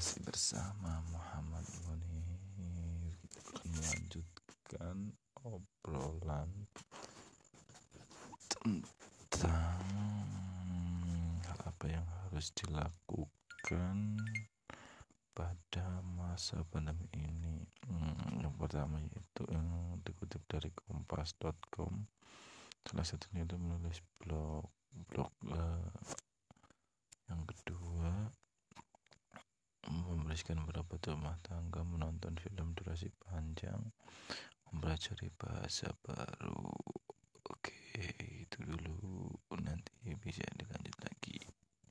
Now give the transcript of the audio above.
masih bersama Muhammad Munir. Kita akan melanjutkan obrolan tentang apa yang harus dilakukan pada masa pandemi ini. Hmm, yang pertama yaitu yang dikutip dari kompas.com salah satunya itu menulis blog membereskan beberapa rumah tangga menonton film durasi panjang mempelajari bahasa baru